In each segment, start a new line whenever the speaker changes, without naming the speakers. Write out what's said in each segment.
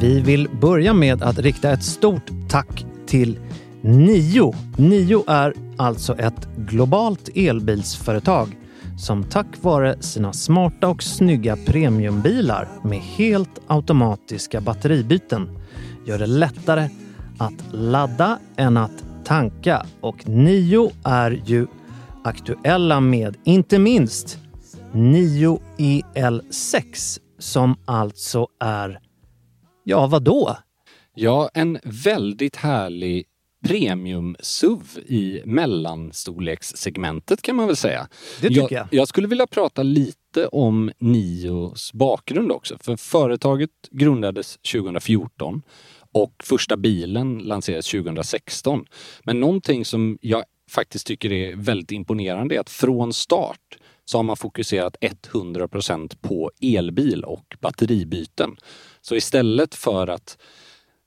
Vi vill börja med att rikta ett stort tack till Nio. Nio är alltså ett globalt elbilsföretag som tack vare sina smarta och snygga premiumbilar med helt automatiska batteribyten gör det lättare att ladda än att tanka. Och Nio är ju aktuella med inte minst Nio EL6 som alltså är, ja vadå?
Ja, en väldigt härlig premium-SUV i mellanstorlekssegmentet kan man väl säga.
Det tycker jag.
Jag skulle vilja prata lite om Nios bakgrund också. För företaget grundades 2014 och första bilen lanserades 2016. Men någonting som jag faktiskt tycker är väldigt imponerande är att från start så har man fokuserat 100% på elbil och batteribyten. Så istället för att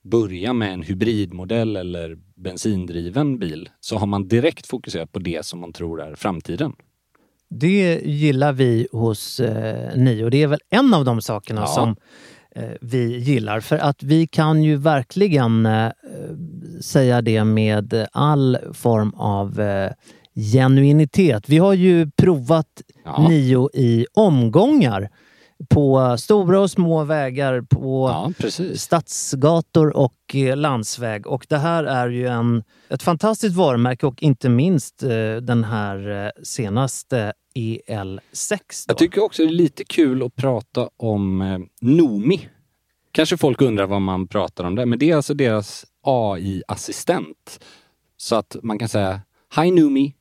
börja med en hybridmodell eller bensindriven bil så har man direkt fokuserat på det som man tror är framtiden.
Det gillar vi hos eh, Nio. Det är väl en av de sakerna
Ja.
som eh, vi gillar. För att vi kan ju verkligen eh, säga det med all form av eh, genuinitet. Vi har ju provat
Ja.
Nio i omgångar på stora och små vägar, på
Ja, precis.
stadsgator och eh, landsväg. Och det här är ju en, ett fantastiskt varumärke och inte minst eh, den här eh, senaste EL6. Då.
Jag tycker också det är lite kul att prata om Nomi. Kanske folk undrar vad man pratar om där, men det är alltså deras AI-assistent. Så att man kan säga Hi Nomi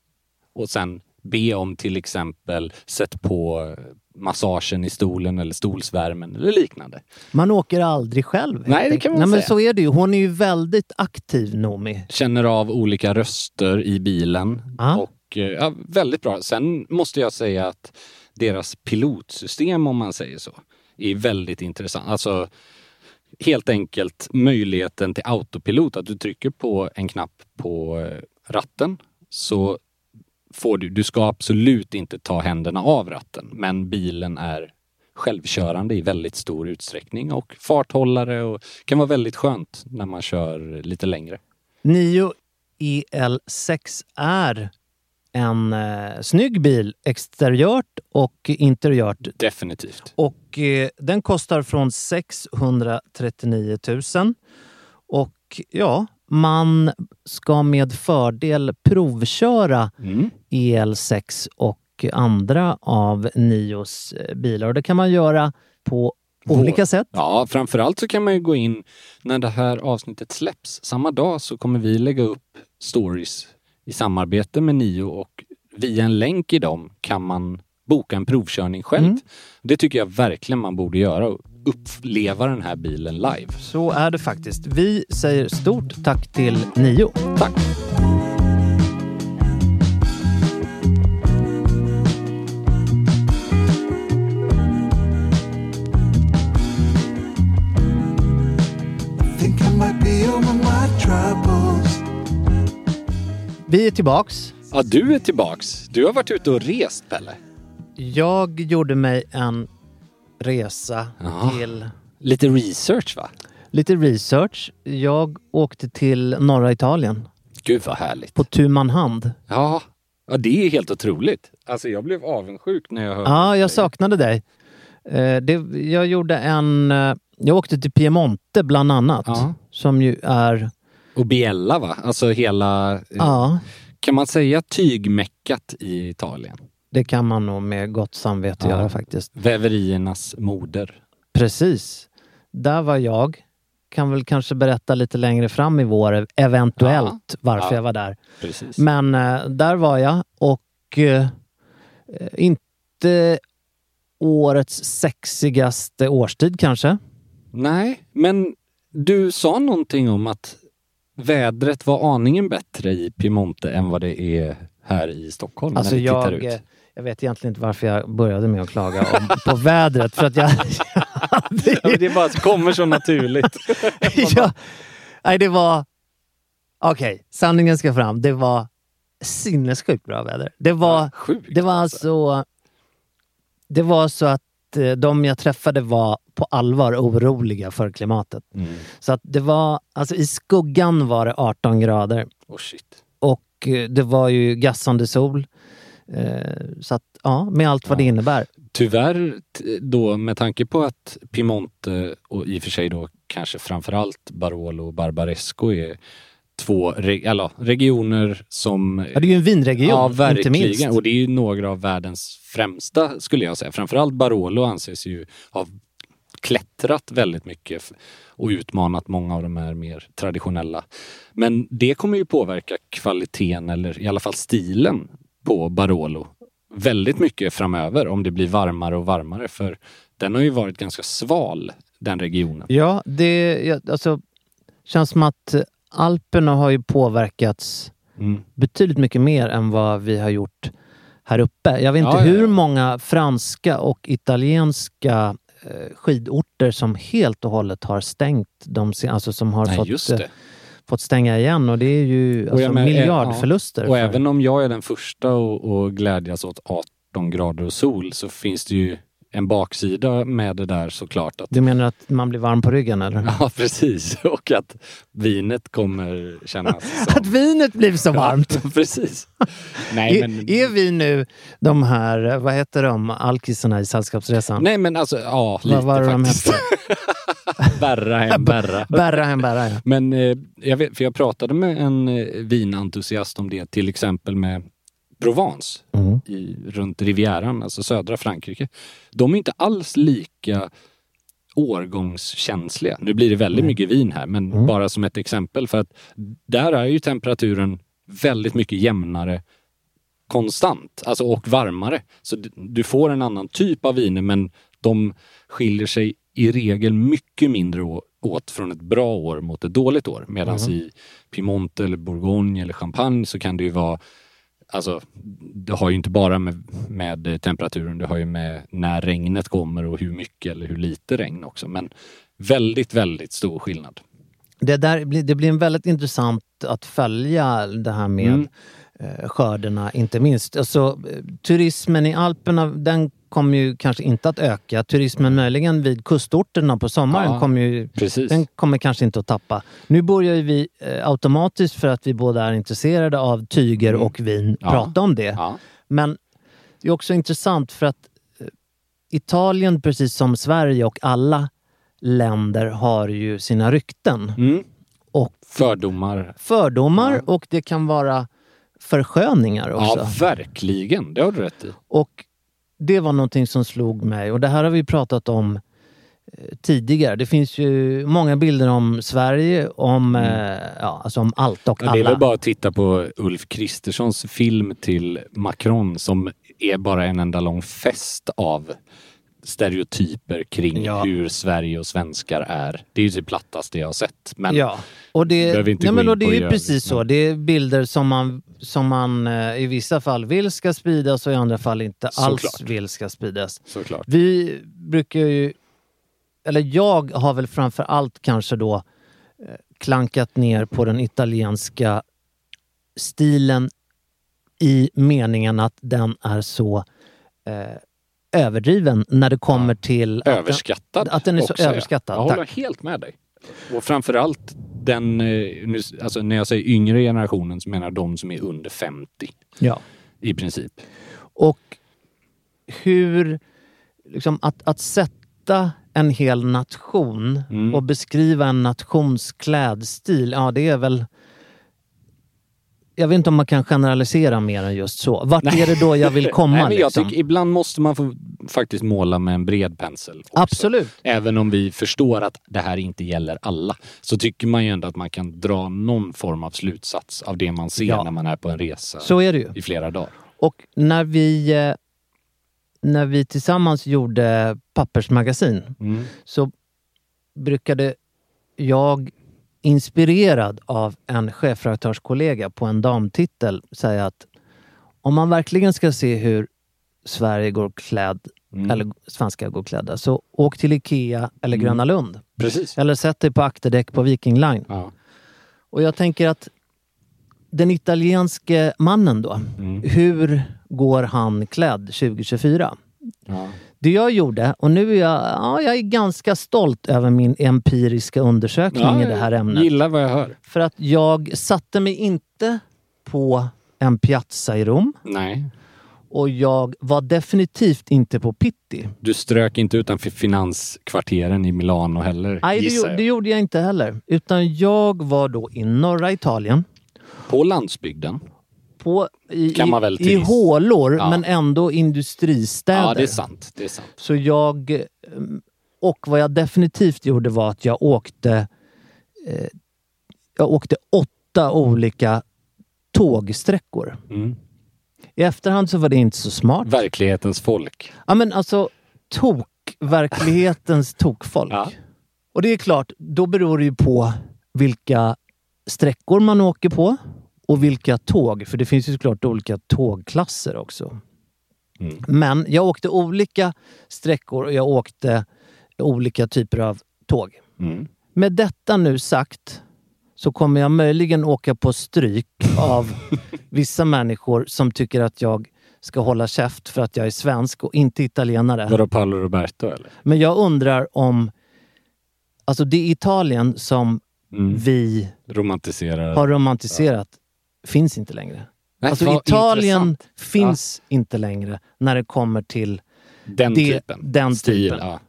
och sen be om till exempel sätt på massagen i stolen eller stolsvärmen eller liknande.
Man åker aldrig själv.
Nej, det kan man
Nej, men
säga.
så är det ju. Hon är ju väldigt aktiv, Nomi.
Känner av olika röster i bilen
Ja.
och eh, ja, väldigt bra. Sen måste jag säga att deras pilotsystem, om man säger så, är väldigt intressant. Alltså helt enkelt möjligheten till autopilot, att du trycker på en knapp på eh, ratten så får du, du ska absolut inte ta händerna av ratten, men bilen är självkörande i väldigt stor utsträckning och farthållare och kan vara väldigt skönt när man kör lite längre.
9 EL6 är en eh, snygg bil exteriört och interiört.
Definitivt.
Och eh, den kostar från 639 000. Och ja, man ska med fördel provköra
Mm.
EL6 och andra av Nios eh, bilar. Och det kan man göra på olika sätt.
Ja, framförallt så kan man ju gå in när det här avsnittet släpps. Samma dag så kommer vi lägga upp stories i samarbete med Nio och via en länk i dem kan man boka en provkörning själv.
Mm.
Det tycker jag verkligen man borde göra uppleva den här bilen live.
Så är det faktiskt. Vi säger stort tack till Nio.
Tack!
Vi är tillbaks.
Ja, du är tillbaks. Du har varit ute och rest, Pelle.
Jag gjorde mig en resa
Ja.
till
Lite research, va?
lite research. Jag åkte till norra Italien
Gud vad härligt.
på tu man hand.
Ja. ja, det är helt otroligt. Alltså jag blev avundsjuk när jag hörde
Ja, jag saknade dig. Eh, det, jag gjorde en... eh, Jag åkte till Piemonte bland annat.
Ja.
Som ju är...
Och Biella, va? Alltså hela... eh,
Ja,
Kan man säga tygmeckat i Italien?
Det kan man nog med gott samvete
Ja.
göra faktiskt.
Väveriernas moder.
Precis. Där var jag. Kan väl kanske berätta lite längre fram i vår eventuellt varför
Ja.
jag var där.
Precis.
Men eh, där var jag och eh, inte årets sexigaste årstid kanske.
Nej, men du sa någonting om att vädret var aningen bättre i Piemonte än vad det är här i Stockholm
Alltså
när vi tittar
jag, eh,
ut.
Jag vet egentligen inte varför jag började med att klaga om, på vädret. För att jag...
Ja, men det bara kommer så naturligt.
ja, nej, det var... Okej, sanningen ska fram. Det var sinnessjukt bra väder. Det var,
Sjukt.
det var alltså... Det var så att eh, de jag träffade var på allvar oroliga för klimatet.
Mm.
Så att det var, alltså i skuggan var det 18 grader
Oh,
och eh, det var ju gassande sol. Eh, så att, ja, med allt vad det
Ja.
innebär.
Tyvärr då med tanke på att Piemonte och i och för sig då kanske framförallt Barolo och Barbaresco är två re- eller, regioner som
Ja, det är ju en vinregion,
Ja,
inte
verkligen.
minst.
Och det är ju några av världens främsta skulle jag säga. Framförallt Barolo anses ju ha klättrat väldigt mycket och utmanat många av de här mer traditionella. Men det kommer ju påverka kvaliteten eller i alla fall stilen på Barolo väldigt mycket framöver om det blir varmare och varmare. För den har ju varit ganska sval, den regionen.
Ja, det alltså, känns som att Alperna har ju påverkats
Mm.
betydligt mycket mer än vad vi har gjort här uppe. Jag vet inte
Ja,
hur
ja.
många franska och italienska eh, skidorter som helt och hållet har stängt, de, alltså som har
Nej,
fått,
just
eh,
det.
Fått stänga igen och det är ju alltså,
men- eh,
miljardförluster.
Och
för-
även om jag är den första att glädjas åt 18 grader och sol så finns det ju en baksida med det där såklart. Att,
Du menar att man blir varm på ryggen eller?
ja, precis. Och att vinet kommer kännas
Att vinet blir så varmt!
Ja, precis. Nej,
är,
men,
är vi nu de här, vad heter de, alkisarna i Sällskapsresan?
nej, men alltså, ja, lite
vad var de
faktiskt.
hette?
Berra hem, berra.
Berra hem berra, ja.
Men eh, jag, vet, för jag pratade med en eh, vinentusiast om det, till exempel med Provence
Mm.
i, runt Rivieran, alltså södra Frankrike. De är inte alls lika årgångskänsliga. Nu blir det väldigt mycket vin här, men
Mm.
bara som ett exempel för att där är ju temperaturen väldigt mycket jämnare konstant, alltså och varmare. Så du får en annan typ av viner, men de skiljer sig i regel mycket mindre åt från ett bra år mot ett dåligt år. Medan i Piemonte eller Bourgogne eller Champagne så kan det ju vara Alltså, det har ju inte bara med, med temperaturen, det har ju med när regnet kommer och hur mycket eller hur lite regn också. Men väldigt, väldigt stor skillnad.
Det, där, det blir en väldigt intressant att följa det här med
Mm.
eh, skördarna, inte minst. Alltså, turismen i Alperna, den kommer ju kanske inte att öka. Turismen möjligen vid kustorterna på sommaren
Ja,
kommer ju
Precis.
Den kommer kanske inte att tappa. Nu börjar ju vi eh, automatiskt, för att vi båda är intresserade av tyger
Mm.
och vin,
Ja.
prata om det.
Ja.
Men det är också intressant för att eh, Italien, precis som Sverige och alla länder, har ju sina rykten
Mm.
och
Fördomar.
fördomar och det kan vara försköningar också.
Ja, verkligen. Det har du rätt i.
Och det var någonting som slog mig och det här har vi pratat om eh, tidigare. Det finns ju många bilder om Sverige, om, eh, ja, alltså om allt och
Mm. Ja, det är
alla.
väl bara att titta på Ulf Kristerssons film till Macron som är bara en enda lång fest av stereotyper kring
Ja.
hur Sverige och svenskar är. Det är ju det plattaste jag har sett. Men
ja, och det, nej, men och det är ju precis så. Det är bilder som man, som man eh, i vissa fall vill ska spridas och i andra fall inte alls
Såklart.
vill ska spridas.
såklart.
Vi brukar ju, eller jag har väl framför allt kanske då eh, klankat ner på den italienska stilen i meningen att den är så eh, överdriven när det kommer till... att den-
Överskattad.
Att den är så
också,
överskattad.
Jag håller
Tack.
helt med dig. Och framförallt den, eh, alltså när jag säger yngre generationen så menar jag de som är under 50
Ja.
i princip.
Och hur... Liksom att, att sätta en hel nation
Mm.
och beskriva en nations klädstil, ja det är väl... Jag vet inte om man kan generalisera mer än just så. Vart är det då jag vill komma?
Nej, men jag
liksom?
tycker ibland måste man få faktiskt måla med en bred pensel. också.
Absolut.
Även om vi förstår att det här inte gäller alla, så tycker man ju ändå att man kan dra någon form av slutsats av det man ser
Ja.
när man är på en resa
Så är det ju.
i flera dagar.
Och när vi, eh, när vi tillsammans gjorde pappersmagasin
Mm.
så brukade jag, inspirerad av en chefredaktörskollega på en damtitel, säga att om man verkligen ska se hur Sverige går klädd,
Mm.
eller svenskar går klädda, så åk till Ikea eller
Mm.
Gröna Lund.
Precis.
Eller sätt dig på akterdäck på Viking Line.
Ja.
Och jag tänker att den italienske mannen då,
Mm.
hur går han klädd 2024?
Ja.
Det jag gjorde, och nu är jag, ja, jag är ganska stolt över min empiriska undersökning i det här ämnet.
Gillar vad jag hör.
För att jag satte mig inte på en piazza i Rom
Nej.
och jag var definitivt inte på Pitti.
Du strök inte utanför finanskvarteren i Milano heller,
Nej, det,
jag.
det gjorde jag inte heller. Utan jag var då i norra Italien.
På landsbygden.
På, i, i, hålor,
Ja.
men ändå industristäder.
Ja, det är sant. Det är sant.
Så jag... eh, Och vad jag definitivt gjorde var att jag åkte... Eh, jag åkte åtta olika tågsträckor.
Mm.
I efterhand så var det inte så smart.
Verklighetens folk.
Ja men alltså, tok, verklighetens tokfolk.
Ja.
Och det är klart, då beror det ju på vilka sträckor man åker på och vilka tåg. För det finns ju såklart olika tågklasser också.
Mm.
Men jag åkte olika sträckor och jag åkte olika typer av tåg.
Mm.
Med detta nu sagt så kommer jag möjligen åka på stryk av vissa människor som tycker att jag ska hålla käft för att jag är svensk och inte italienare.
Vadå Paolo Roberto eller?
Men jag undrar om... Alltså det Italien som
Mm.
vi
Romantiserar.
har romantiserat finns inte längre.
Nej,
Alltså Italien
intressant.
finns inte längre när det kommer till...
Den
det-
typen.
den
Stil.
typen.
Ja.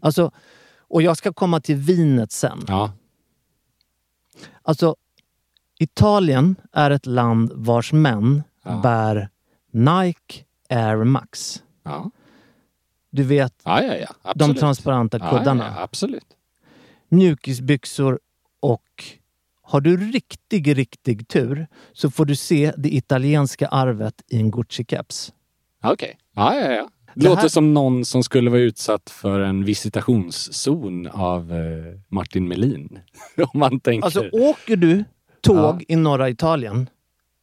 Alltså, och jag ska komma till vinet sen.
ja.
Alltså, Italien är ett land vars män
Ja.
bär Nike Air Max.
Ja.
Du vet,
Ja, ja, ja.
de transparenta
ja,
kuddarna.
Ja, ja, absolut.
Mjukisbyxor och har du riktig, riktig tur så får du se det italienska arvet i en Gucci-keps.
Okej. Ja, ja, ja. Det
Det
låter
här-
som någon som skulle vara utsatt för en visitationszon av eh, Martin Melin. Om man tänker...
Alltså åker du tåg i norra Italien,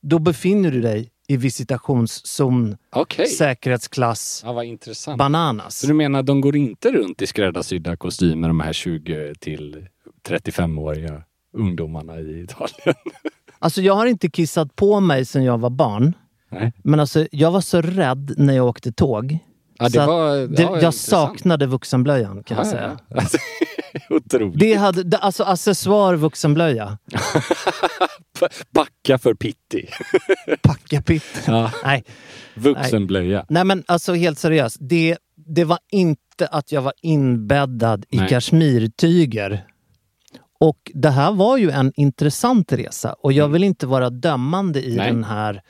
då befinner du dig i visitationszon,
Okej.
säkerhetsklass,
Ja,
bananas.
Så du menar de går inte runt i skräddarsydda kostymer, de här 20 till 35-åriga ungdomarna i Italien?
Alltså jag har inte kissat på mig sedan jag var barn.
Nej.
Men alltså jag var så rädd när jag åkte tåg.
Ja, det var,
det,
ja,
jag
intressant.
saknade vuxenblöjan kan jag
Ja,
säga.
ja. Alltså, Otroligt.
Det hade, alltså accessoar vuxenblöja.
Backa för pitti.
Packa pitt.
Ja.
Nej.
Vuxenblöja.
Nej men alltså helt seriöst. Det, det var inte att jag var inbäddad i
Nej.
kashmirtyger. Och det här var ju en intressant resa och jag
Mm.
vill inte vara dömande i
Nej.
den här.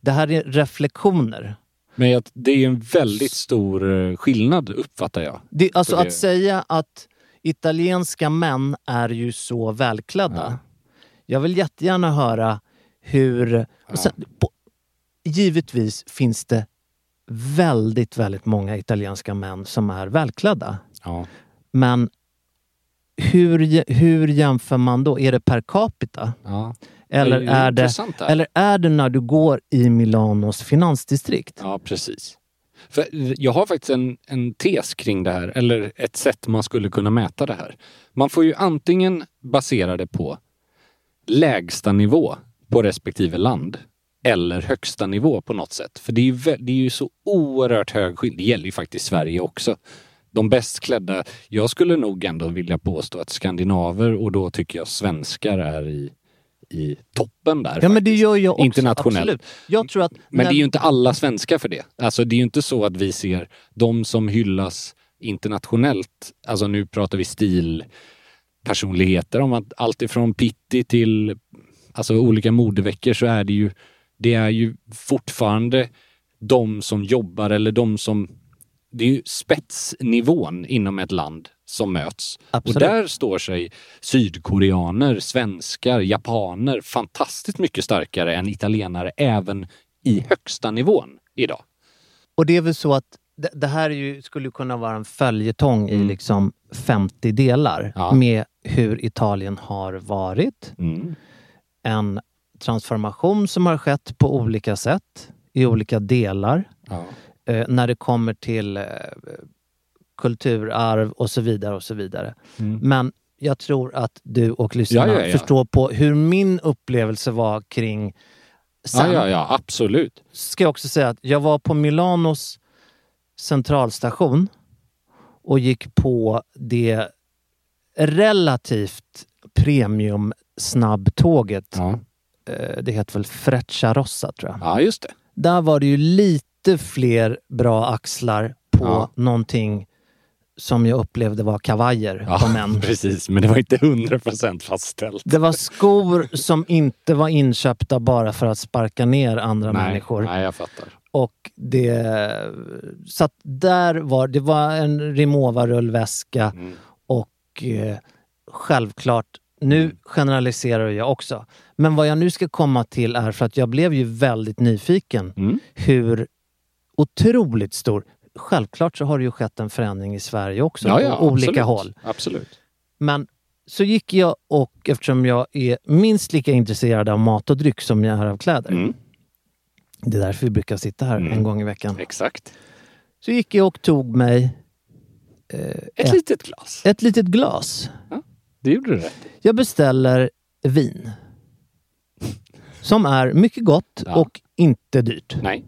Det här är reflektioner.
Men det är en väldigt stor eh, skillnad uppfattar jag.
Det, alltså
Så det-
att säga att italienska män är ju så välklädda.
Ja.
Jag vill jättegärna höra hur... Och sen, på, givetvis finns det väldigt, väldigt många italienska män som är välklädda.
Ja.
Men hur, hur jämför man då? Är det per capita?
ja.
Eller
ju
är, det,
intressant här.
eller är det när du går i Milanos finansdistrikt?
Ja, precis. För jag har faktiskt en, en tes kring det här, eller ett sätt man skulle kunna mäta det här. Man får ju antingen basera det på lägsta nivå på respektive land eller högsta nivå på något sätt. För det är ju, det är ju så oerhört hög skillnad. Det gäller ju faktiskt Sverige också. De bäst klädda, jag skulle nog ändå vilja påstå att skandinaver och då tycker jag svenskar är i, i toppen där.
Ja, men det gör jag också.
Internationellt.
Absolut. Jag tror att...
Men det är ju inte alla svenskar för det. Alltså det är ju inte så att vi ser de som hyllas internationellt, alltså nu pratar vi stilpersonligheter, om att allt ifrån Pitti till alltså olika modeveckor så är det ju, det är ju fortfarande de som jobbar eller de som, det är ju spetsnivån inom ett land som möts.
Absolut.
Och där står sig sydkoreaner, svenskar, japaner fantastiskt mycket starkare än italienare även i högsta nivån idag.
Och det är väl så att det, det här är ju, skulle kunna vara en följetong i
Mm.
liksom 50 delar
Ja.
med hur Italien har varit. En transformation som har skett på olika sätt i olika delar.
Ja.
Eh, när det kommer till eh, kulturarv och så vidare och så vidare.
Mm.
Men jag tror att du och lyssnarna
Ja, ja, ja.
förstår på hur min upplevelse var kring sen.
ja, ja, absolut.
ska jag också säga att jag var på Milanos centralstation och gick på det relativt premium snabbtåget. Eh, Det heter väl Frecciarossa tror jag.
ja just det.
Där var det ju lite fler bra axlar på
Ja.
någonting som jag upplevde var kavajer på
Ja,
män.
precis. Men det var inte 100% fastställt.
Det var skor som inte var inköpta bara för att sparka ner andra
nej,
människor.
nej, jag fattar.
Och det... Så att där var det var en Rimowa-rullväska
Mm.
och eh, självklart, nu generaliserar jag också. Men vad jag nu ska komma till är för att jag blev ju väldigt nyfiken
Mm.
hur otroligt stor... Självklart så har det ju skett en förändring i Sverige också
Ja, ja,
på olika
absolut.
håll.
Absolut.
Men så gick jag och eftersom jag är minst lika intresserad av mat och dryck som jag är av kläder.
Mm.
Det är därför vi brukar sitta här
Mm.
en gång i veckan.
Exakt.
Så gick jag och tog mig
Ett
Ett-
litet glas.
ett litet glas.
Det gjorde du rätt.
Jag beställer vin. Som är mycket gott
Ja.
och inte dyrt.
Nej.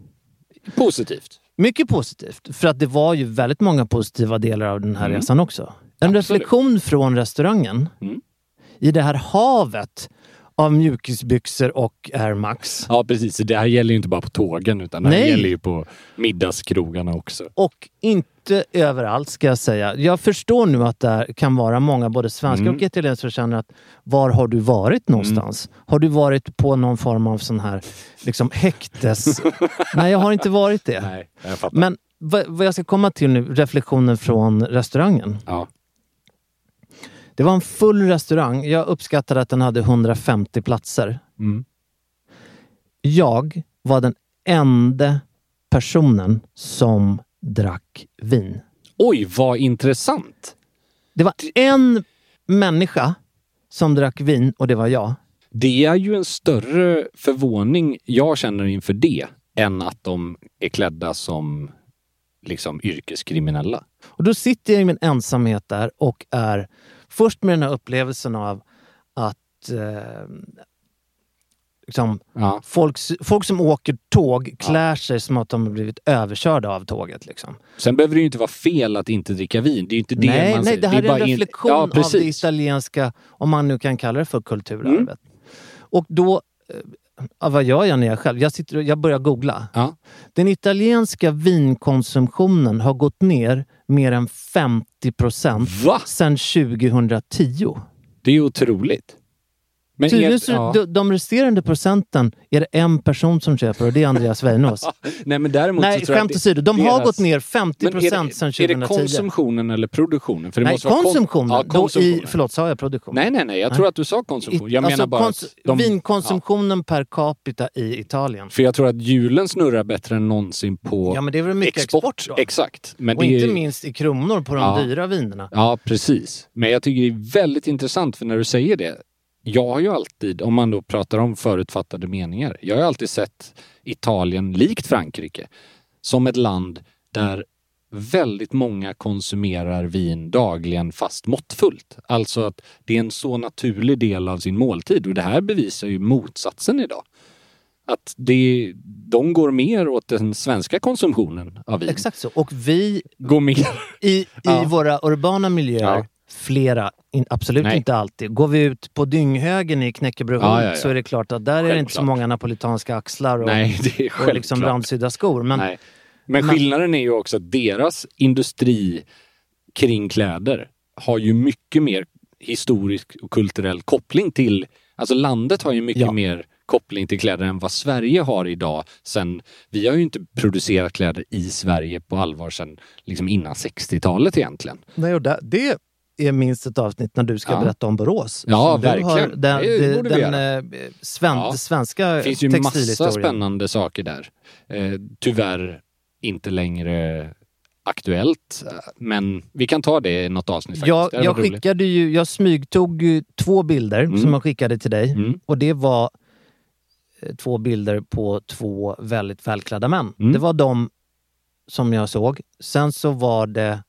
Positivt.
Mycket positivt. För att det var ju väldigt många positiva delar av den här
Mm.
resan också. En
Absolut.
reflektion från restaurangen
Mm.
i det här havet av mjukisbyxor och Air Max.
Ja, precis. Det här gäller ju inte bara på tågen utan det här
Nej.
gäller ju på middagskrogarna också.
Och inte överallt ska jag säga. Jag förstår nu att det kan vara många, både svenskar
Mm.
och italienare, som känner att var har du varit någonstans? Har du varit på någon form av sån här liksom häktes... Nej, jag har inte varit det.
Nej, jag fattar.
Men vad, vad jag ska komma till nu, reflektionen från restaurangen.
Ja.
Det var en full restaurang. Jag uppskattade att den hade 150 platser.
Mm.
Jag var den enda personen som drack vin.
Oj, vad intressant!
Det var en människa som drack vin och det var jag.
Det är ju en större förvåning jag känner inför det än att de är klädda som liksom yrkeskriminella.
Och då sitter jag i min ensamhet där och är först med den här upplevelsen av att eh, liksom,
Ja.
folk, folk som åker tåg klär sig som att de har blivit överkörda av tåget. Liksom.
Sen behöver det ju inte vara fel att inte dricka vin. Det är inte det
nej,
man
nej, det här är,
bara
en
in-
reflektion
ja,
av det italienska, om man nu kan kalla det för kulturarvet.
Mm.
Och då, eh, ja, vad gör jag när jag själv? Jag, sitter, och- jag börjar googla.
Ja.
Den italienska vinkonsumtionen har gått ner mer än 50 procent
Va?
sedan 2010.
Det är otroligt. Men
Tydligen
är-
så,
ja.
de, de resterande procenten är det en person som köper och det är Andreas Weinås.
Nej, men däremot
Nej,
så tror
skämt åsido. De har
deras-
gått ner 50
Men är
procent sedan
är
2010.
det konsumtionen eller produktionen? För det
Nej,
måste vara kon-. Ja,
Då
konsumtionen.
I, förlåt, sa jag produktion?
Nej, nej, nej. Jag tror att du sa konsumtion. Jag
I- alltså,
menar bara
kons-
de,
Vinkonsumtionen per capita i Italien.
ja, För jag tror att julen snurrar bättre än någonsin på
Ja, men det är väl mycket export, då?
Exakt. Men
och
är,
inte minst i kronor på de
Ja.
dyra vinerna.
Ja, precis. Men jag tycker det är väldigt intressant för när du säger det. Jag har ju alltid, om man då pratar om förutfattade meningar, jag har alltid sett Italien, likt Frankrike, som ett land där väldigt många konsumerar vin dagligen fast måttfullt. Alltså att det är en så naturlig del av sin måltid och det här bevisar ju motsatsen idag. Att det, de går mer åt den svenska konsumtionen av vin.
Exakt så. Och vi
Går mer...
i, i
Ja.
våra urbana miljöer,
Ja.
Flera, in, absolut
Nej.
inte alltid. Går vi ut på Dynghögen i Knäckebrehult
Ja, ja, ja.
så är det klart att där är det inte så
Självklart.
många napolitanska axlar och,
Nej,
och
självklart.
liksom randsydda skor. Men
Nej. Men
Men-
skillnaden är ju också att deras industri kring kläder har ju mycket mer historisk och kulturell koppling till, alltså landet har ju mycket
Ja.
mer koppling till kläder än vad Sverige har idag. Sen, vi har ju inte producerat kläder i Sverige på allvar sedan liksom innan 60-talet egentligen.
Nej, och där, det är minst ett avsnitt när du ska
Ja.
berätta om Borås.
Ja,
du
verkligen.
Har den,
Det borde
den
göra.
eh, sven,
Ja.
svenska
Det finns ju massa spännande saker där. Eh, tyvärr inte längre aktuellt, eh, men vi kan ta det i något avsnitt faktiskt.
Jag, jag skickade ju, jag smygtog ju två bilder
Mm.
som jag skickade till dig.
Mm.
Och det var eh, två bilder på två väldigt välklädda män.
Mm.
Det var de som jag såg. Sen så var det,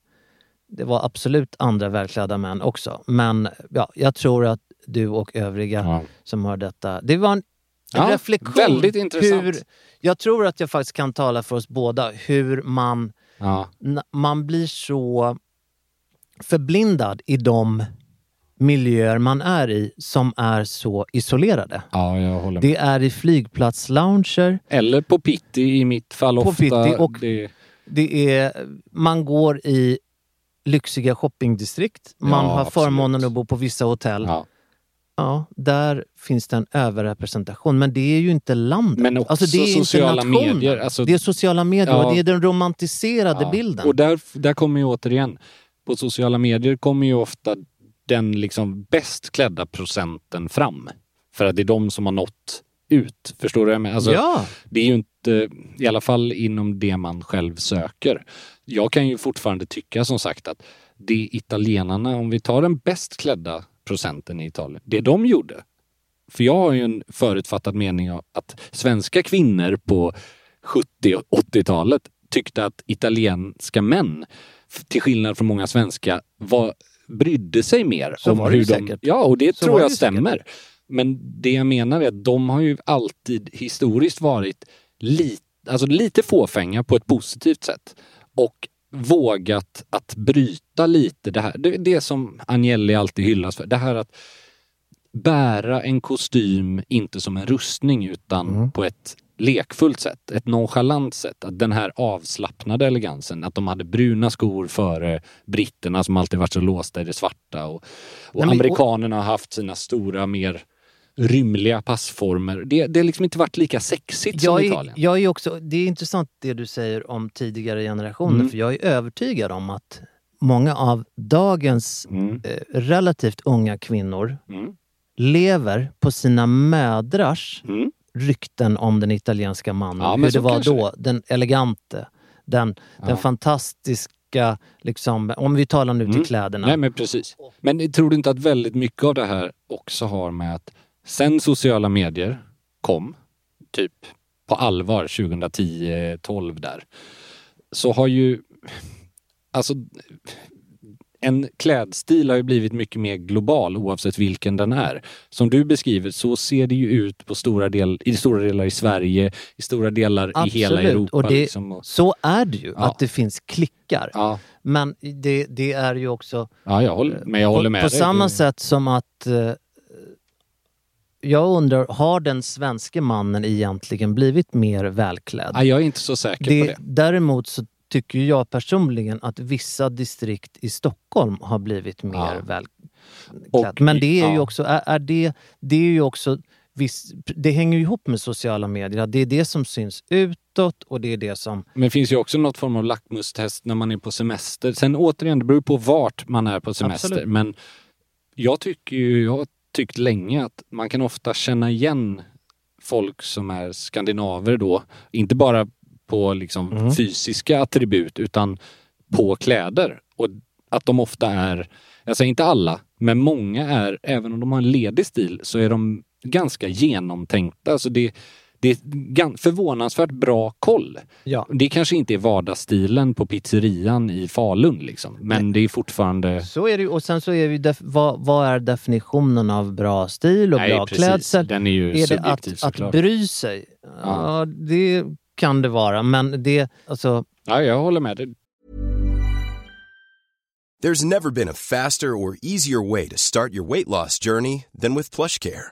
det var absolut andra välklädda män också. Men ja, jag tror att du och övriga
Ja.
som hör detta, det var en
Ja,
reflektion.
väldigt intressant.
Hur, jag tror att jag faktiskt kan tala för oss båda hur man
Ja.
man blir så förblindad i de miljöer man är i som är så isolerade.
ja, jag håller med.
Det är i flygplatslounger,
Eller på Pitti i mitt fall
På
ofta.
Pitti och-
det,
det är, man går i lyxiga shoppingdistrikt, man
Ja,
har
absolut.
förmånen att bo på vissa hotell. Ja.
ja.
där finns det en överrepresentation, men det är ju inte landet.
Men också
alltså, det är
sociala medier. Alltså,
Det är sociala medier
Ja.
och det är den romantiserade bilden.
Och där, där kommer ju återigen, på sociala medier kommer ju ofta den liksom bäst klädda procenten fram. För att det är de som har nått ut. Förstår du vad jag menar? Alltså,
ja,
Det är ju inte, i alla fall inom det man själv söker. Jag kan ju fortfarande tycka som sagt att det italienarna, om vi tar den bäst klädda procenten i Italien, det de gjorde. För jag har ju en förutfattad mening av att svenska kvinnor på 70 och 80-talet tyckte att italienska män, till skillnad från många svenska, var, brydde sig mer
Så
om hur de...
säkert.
Ja, och det
Så
tror jag
ju säkert.
Men det jag menar är att de har ju alltid historiskt varit lite, alltså lite fåfänga på ett positivt sätt. Och vågat att bryta lite det här. Det, det som Agnelli alltid hyllas för. Det här att bära en kostym inte som en rustning utan
Mm.
på ett lekfullt sätt, ett nonchalant sätt. Att den här avslappnade elegansen, att de hade bruna skor före britterna som alltid varit så låsta i det svarta och, och
Nej,
amerikanerna har haft sina stora mer rymliga passformer. Det, det har liksom inte varit lika sexigt som
jag är,
Italien.
jag är också, det är intressant det du säger om tidigare generationer,
Mm.
för jag är övertygad om att många av dagens
Mm.
eh, relativt unga kvinnor
Mm.
lever på sina mödrars
Mm.
rykten om den italienska mannen.
Ja,
Hur det var då, den elegante, den, den
Ja.
fantastiska, liksom, om vi talar nu till
Mm.
kläderna.
Nej men precis. Men tror du inte att väldigt mycket av det här också har med att sen sociala medier kom, typ på allvar 2010-12 där, så har ju alltså en klädstil har ju blivit mycket mer global oavsett vilken den är. Som du beskriver så ser det ju ut på stora del, i stora delar i Sverige, i stora delar i hela
Absolut.
Europa.
Och det,
liksom,
Så är det ju,
Ja.
att det finns klickar.
ja,
Men det, det är ju också
ja, jag håller, men jag håller med
på, på samma sätt som att eh, jag undrar, har den svenske mannen egentligen blivit mer välklädd?
Ja, jag är inte så säker på
Det,
det.
däremot så tycker jag personligen att vissa distrikt i Stockholm har blivit mer
Ja.
välklädd.
Och-
Men det är ju
ja.
också, är, är det, det är ju också viss, det hänger ju ihop med sociala medier. Det är det som syns utåt och det är det som...
Men det finns ju också något form av lackmustest när man är på semester. Sen återigen, det beror på vart man är på semester.
Absolut.
Men jag tycker ju, jag tyckt länge att man kan ofta känna igen folk som är skandinaver då. Inte bara på liksom
Mm.
fysiska attribut utan på kläder. Och att de ofta är, jag säger inte alla, men många är, även om de har en ledig stil, så är de ganska genomtänkta. Alltså det, det är förvånansvärt bra koll.
Ja.
Det kanske inte är vardagsstilen på pizzerian i Falun liksom, men det är fortfarande...
Så är det. Och sen så är det ju def- vad, vad är definitionen av bra stil och
Nej,
bra
precis.
klädsel?
Den är ju
är det att,
såklart.
att bry sig? Ja, det kan det vara. Men det, alltså,
Ja, jag håller med.
There's never been a faster or easier way to start your weight loss journey than with PlushCare.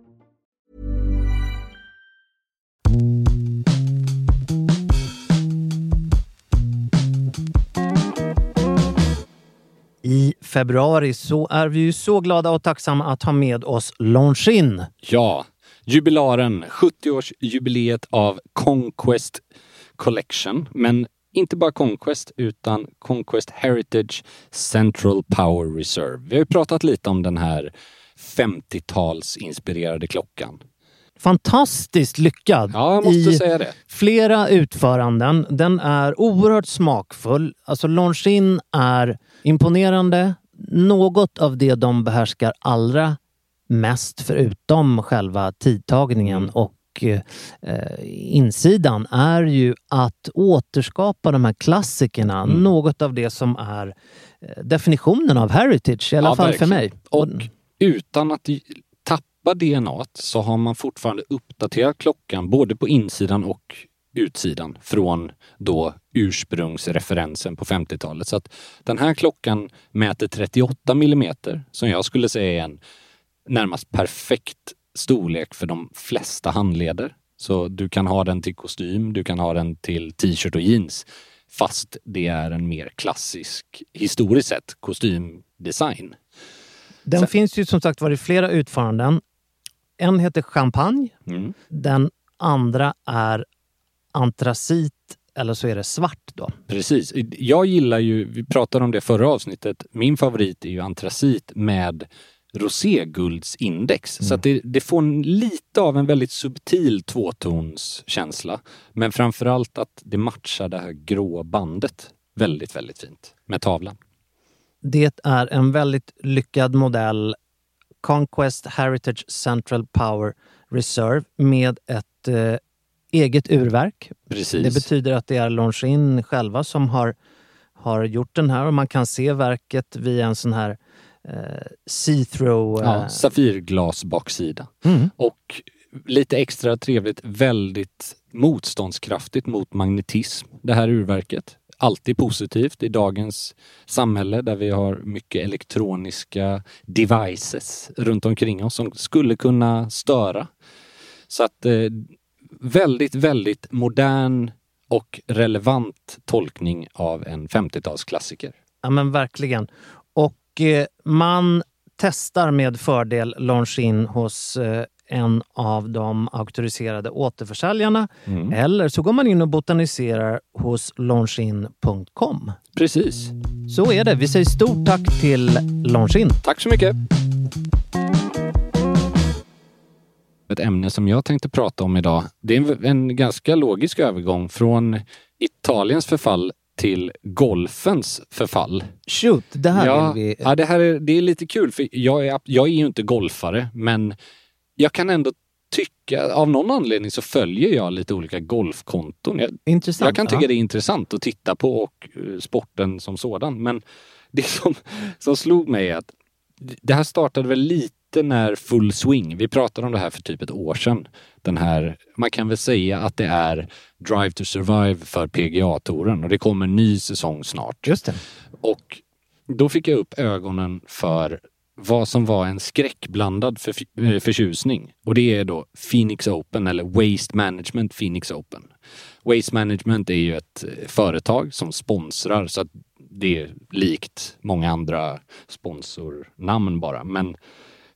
I februari så är vi ju så glada och tacksamma att ha med oss Longines.
Ja, jubilaren, 70-årsjubileet av Conquest Collection. Men inte bara Conquest utan Conquest Heritage Central Power Reserve. Vi har ju pratat lite om den här 50-talsinspirerade klockan.
Fantastiskt lyckad
Ja, jag måste
i
säga det.
flera utföranden. Den är oerhört smakfull. Alltså Longines är imponerande. Något av det de behärskar allra mest förutom själva tidtagningen och eh, insidan är ju att återskapa de här klassikerna.
Mm.
Något av det som är eh, definitionen av heritage, i alla
Ja,
fall för
verkligen.
mig.
Och utan att tappa DNA så har man fortfarande uppdaterat klockan både på insidan och utsidan från då ursprungsreferensen på 50-talet. Så att den här klockan mäter 38 millimeter som jag skulle säga är en närmast perfekt storlek för de flesta handleder. Så du kan ha den till kostym, du kan ha den till t-shirt och jeans. Fast det är en mer klassisk, historiskt sett, kostymdesign.
Den
Sen-
finns ju som sagt var i flera utföranden. En heter champagne.
Mm.
Den andra är antracit eller så är det svart då.
Precis. Jag gillar ju, vi pratade om det förra avsnittet, min favorit är ju antracit med roséguldsindex. Så att det, det får en, lite av en väldigt subtil tvåtonskänsla. Men framförallt att det matchar det här grå bandet väldigt, väldigt fint med tavlan.
Det är en väldigt lyckad modell. Conquest Heritage Central Power Reserve med ett eh, eget urverk.
Precis.
Det betyder att det är Longines själva som har, har gjort den här och man kan se verket via en sån här eh, see-through...
Ja,
Eh,
safirglas baksida.
Mm.
Och lite extra trevligt, väldigt motståndskraftigt mot magnetism, det här urverket. Alltid positivt i dagens samhälle där vi har mycket elektroniska devices runt omkring oss som skulle kunna störa. Så att eh, väldigt, väldigt modern och relevant tolkning av en 50-talsklassiker.
Ja men verkligen. Och eh, man testar med fördel Longines hos eh, en av de auktoriserade återförsäljarna.
Mm.
Eller så går man in och botaniserar hos longin.com.
Precis.
Så är det. Vi säger stort tack till Longin.
Tack så mycket! Ett ämne som jag tänkte prata om idag, det är en, en ganska logisk övergång från Italiens förfall till golfens förfall.
Shoot, det här
ja,
vill vi...
ja, det här är, det är lite kul för jag är, jag är ju inte golfare men jag kan ändå tycka, av någon anledning så följer jag lite olika golfkonton. Jag,
Intressant.
jag kan tycka
ja.
det är intressant att titta på och eh, sporten som sådan. Men det som, som slog mig är att det här startade väl lite när Full Swing, vi pratade om det här för typ ett år sedan. Den här, man kan väl säga att det är Drive to Survive för PGA-touren och det kommer en ny säsong snart.
Just det.
Och då fick jag upp ögonen för vad som var en skräckblandad för, eh, förtjusning. Och det är då Phoenix Open eller Waste Management Phoenix Open. Waste Management är ju ett eh, företag som sponsrar så att det är likt många andra sponsornamn bara. Men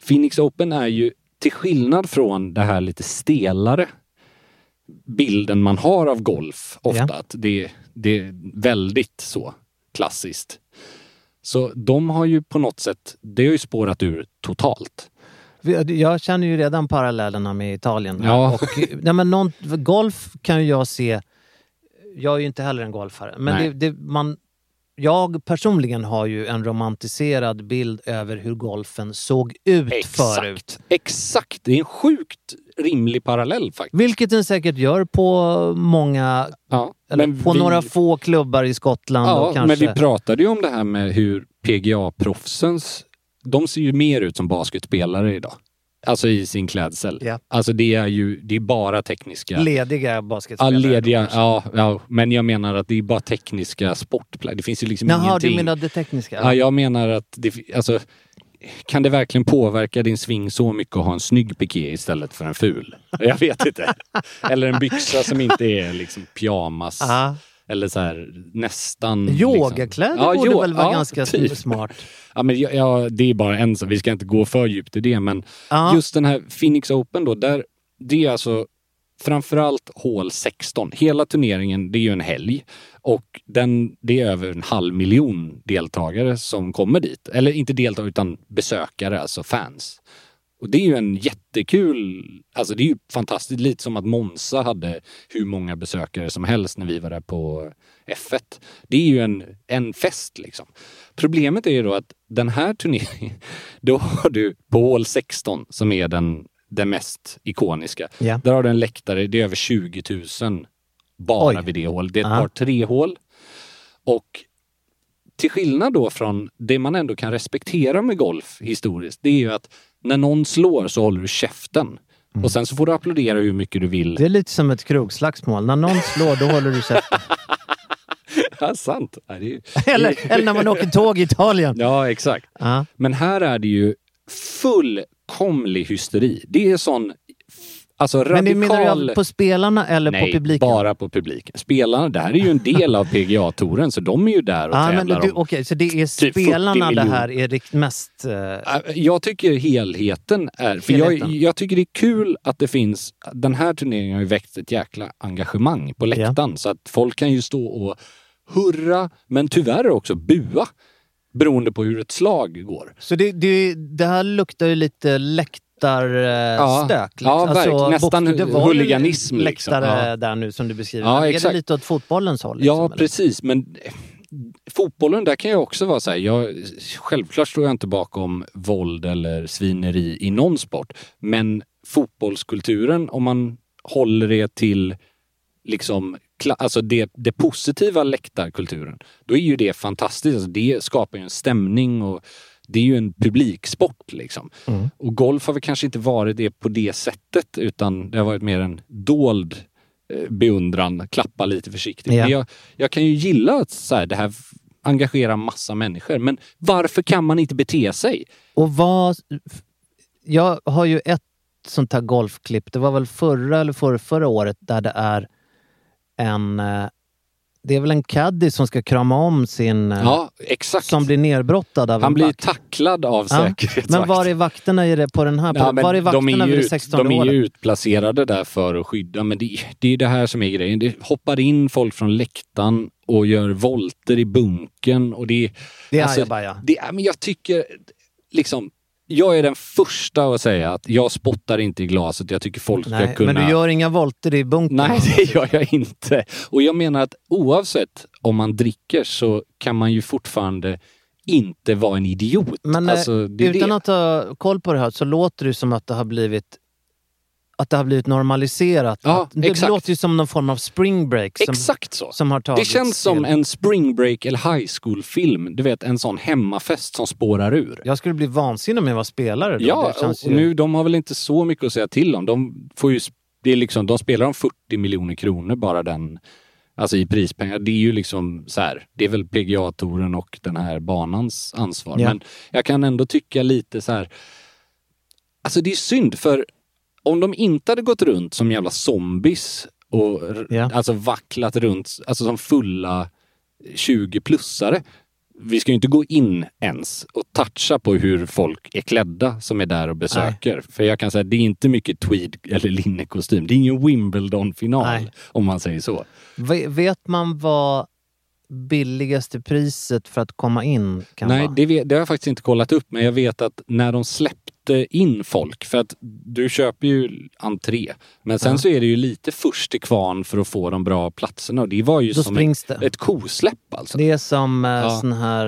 Phoenix Open är ju till skillnad från det här lite stelare bilden man har av golf ofta,
Ja.
att det, det är väldigt så klassiskt. Så de har ju på något sätt, det har ju spårat ur totalt.
Jag känner ju redan parallellerna med Italien.
Ja.
Och, nej, men någon, golf kan ju jag se... Jag är ju inte heller en golfare. Men det, det, man, jag personligen har ju en romantiserad bild över hur golfen såg ut förut.
Exakt! Det är en sjukt rimlig parallell faktiskt.
Vilket den säkert gör på många,
Ja,
eller på
vi-
några få klubbar i Skottland.
Ja,
kanske,
men vi pratade ju om det här med hur PGA-proffsens, de ser ju mer ut som basketspelare idag. Alltså i sin klädsel.
Ja.
Alltså det är ju, det är bara tekniska...
lediga
Ja,
basketspelare.
lediga, ja, ja, men jag menar att det är bara tekniska sportplagg. Det finns ju liksom
Jaha,
ingenting.
du menar det tekniska?
Ja, jag menar att det, alltså, kan det verkligen påverka din sving så mycket att ha en snygg piké istället för en ful? Jag vet inte. Eller en byxa som inte är liksom pyjamas.
Ja.
Eller så här nästan...
Yogakläder
liksom. Ja,
borde
jo-
väl vara
ja,
ganska
typ.
smart?
Ja, men ja, ja, det är bara en sak. Vi ska inte gå för djupt i det, men
Ja.
just den här Phoenix Open då, där, det är alltså framförallt hål 16. Hela turneringen, det är ju en helg och den, det är över en halv miljon deltagare som kommer dit. Eller inte deltagare utan besökare, alltså fans. Och det är ju en jättekul, alltså det är ju fantastiskt, lite som att Monza hade hur många besökare som helst när vi var där på F1. Det är ju en, en fest liksom. Problemet är ju då att den här turneringen, då har du på hål 16 som är den, den mest ikoniska.
Ja.
Där har du en läktare, det är över 20 000 bara
Oj.
vid det hålet. Det är ett
Aha.
par tre hål. Och till skillnad då från det man ändå kan respektera med golf historiskt, det är ju att när någon slår så håller du käften. Och sen så får du applådera hur mycket du vill.
Det är lite som ett krogslagsmål. När någon slår, då håller du käften.
Ja, sant. Ja, det ju...
eller, eller när man åker tåg i Italien.
Ja, exakt.
Ja.
Men här är det ju fullkomlig hysteri. Det är sån alltså
Men
radikal...
det menar du på spelarna eller
Nej,
på publiken?
bara på publiken. Spelarna, det här är ju en del av PGA-touren så de är ju där och
men
tävlar
du,
om...
Okej, så det är
typ 40
spelarna det här är rikt mest...
Äh, Jag tycker helheten är... För jag,
Helheten.
jag tycker det är kul att det finns... Den här turneringen har ju väckt ett jäkla engagemang på läktaren så att folk kan ju stå och hurra, men tyvärr också bua. Beroende på hur ett slag går.
Så det, det, det här luktar ju lite läktarstök.
Ja, verkligen. Nästan
bok- det var
huliganism, liksom.
Läktare
Ja.
där nu som du beskriver.
Ja,
är
exakt.
det lite åt fotbollens håll?
Ja,
liksom, eller?
precis. Men eh, fotbollen, där kan jag också vara så här. Jag, självklart står jag inte bakom våld eller svineri i någon sport. Men fotbollskulturen, om man håller det till liksom Alltså det, det positiva läktarkulturen, då är ju det fantastiskt. Alltså det skapar ju en stämning och det är ju en publiksport liksom.
Mm.
Och golf har väl kanske inte varit det på det sättet utan det har varit mer en dold eh, beundran, klappa lite försiktigt.
Ja.
Jag, jag kan ju gilla att så här, det här engagerar massa människor. Men varför kan man inte bete sig?
Och vad... Jag har ju ett sånt här golfklipp, det var väl förra eller förra, förra året, där det är en... eh, Det är väl en caddy som ska krama om sin... eh,
Ja, exakt.
Som blir nerbrottad av
Han blir
vakt.
tacklad av
Ja,
säkerhetsvakt.
Men var är vakterna i det, på den här?
Ja,
var är
de
vakterna
är
vid
ju,
det
ut-
16
de är ju utplacerade där för att skydda, men det, det är det här som är grejen. Det hoppar in folk från läktaren och gör volter i bunken och det...
Det är
alltså,
ajabaja.
det är, men jag tycker liksom... Jag är den första att säga att jag spottar inte i glaset. Jag tycker folk ska
Nej,
kunna...
men du gör inga volter i bunkern?
Nej, det gör jag inte. Och jag menar att oavsett om man dricker så kan man ju fortfarande inte vara en idiot.
Men eh,
alltså,
utan
det.
att ha koll på det här så låter det som att det har blivit att det har blivit normaliserat.
Ja,
det
exakt.
låter ju som någon form av spring break som,
Exakt så.
som har
Det känns som
till.
en spring break eller high school-film. Du vet, en sån hemmafest som spårar ur.
Jag skulle bli vansinnig om jag var spelare då.
Ja, och
ju...
nu, de har väl inte så mycket att säga till om. De, får ju, det är liksom, de spelar om 40 miljoner kronor bara den, alltså i prispengar. Det är ju liksom så här, det är väl PGA-touren och den här banans ansvar.
Ja.
Men jag kan ändå tycka lite så här, alltså det är synd för om de inte hade gått runt som jävla zombies och
Ja.
alltså vacklat runt, alltså som fulla 20-plussare. Vi ska ju inte gå in ens och toucha på hur folk är klädda som är där och besöker. För jag kan säga, det är inte mycket tweed eller linnekostym. Det är ingen Wimbledon-final
Nej.
om man säger så.
Ve- Vet man vad billigaste priset för att komma in kan
Nej,
vara?
det, vet, det har jag faktiskt inte kollat upp, men jag vet att när de släppte in folk, för att du köper ju entré, men sen
Ja.
så är det ju lite först till kvarn för att få de bra platserna. Och det var ju
Då
som ett,
det.
ett kosläpp alltså.
Det är som eh,
Ja.
sån här...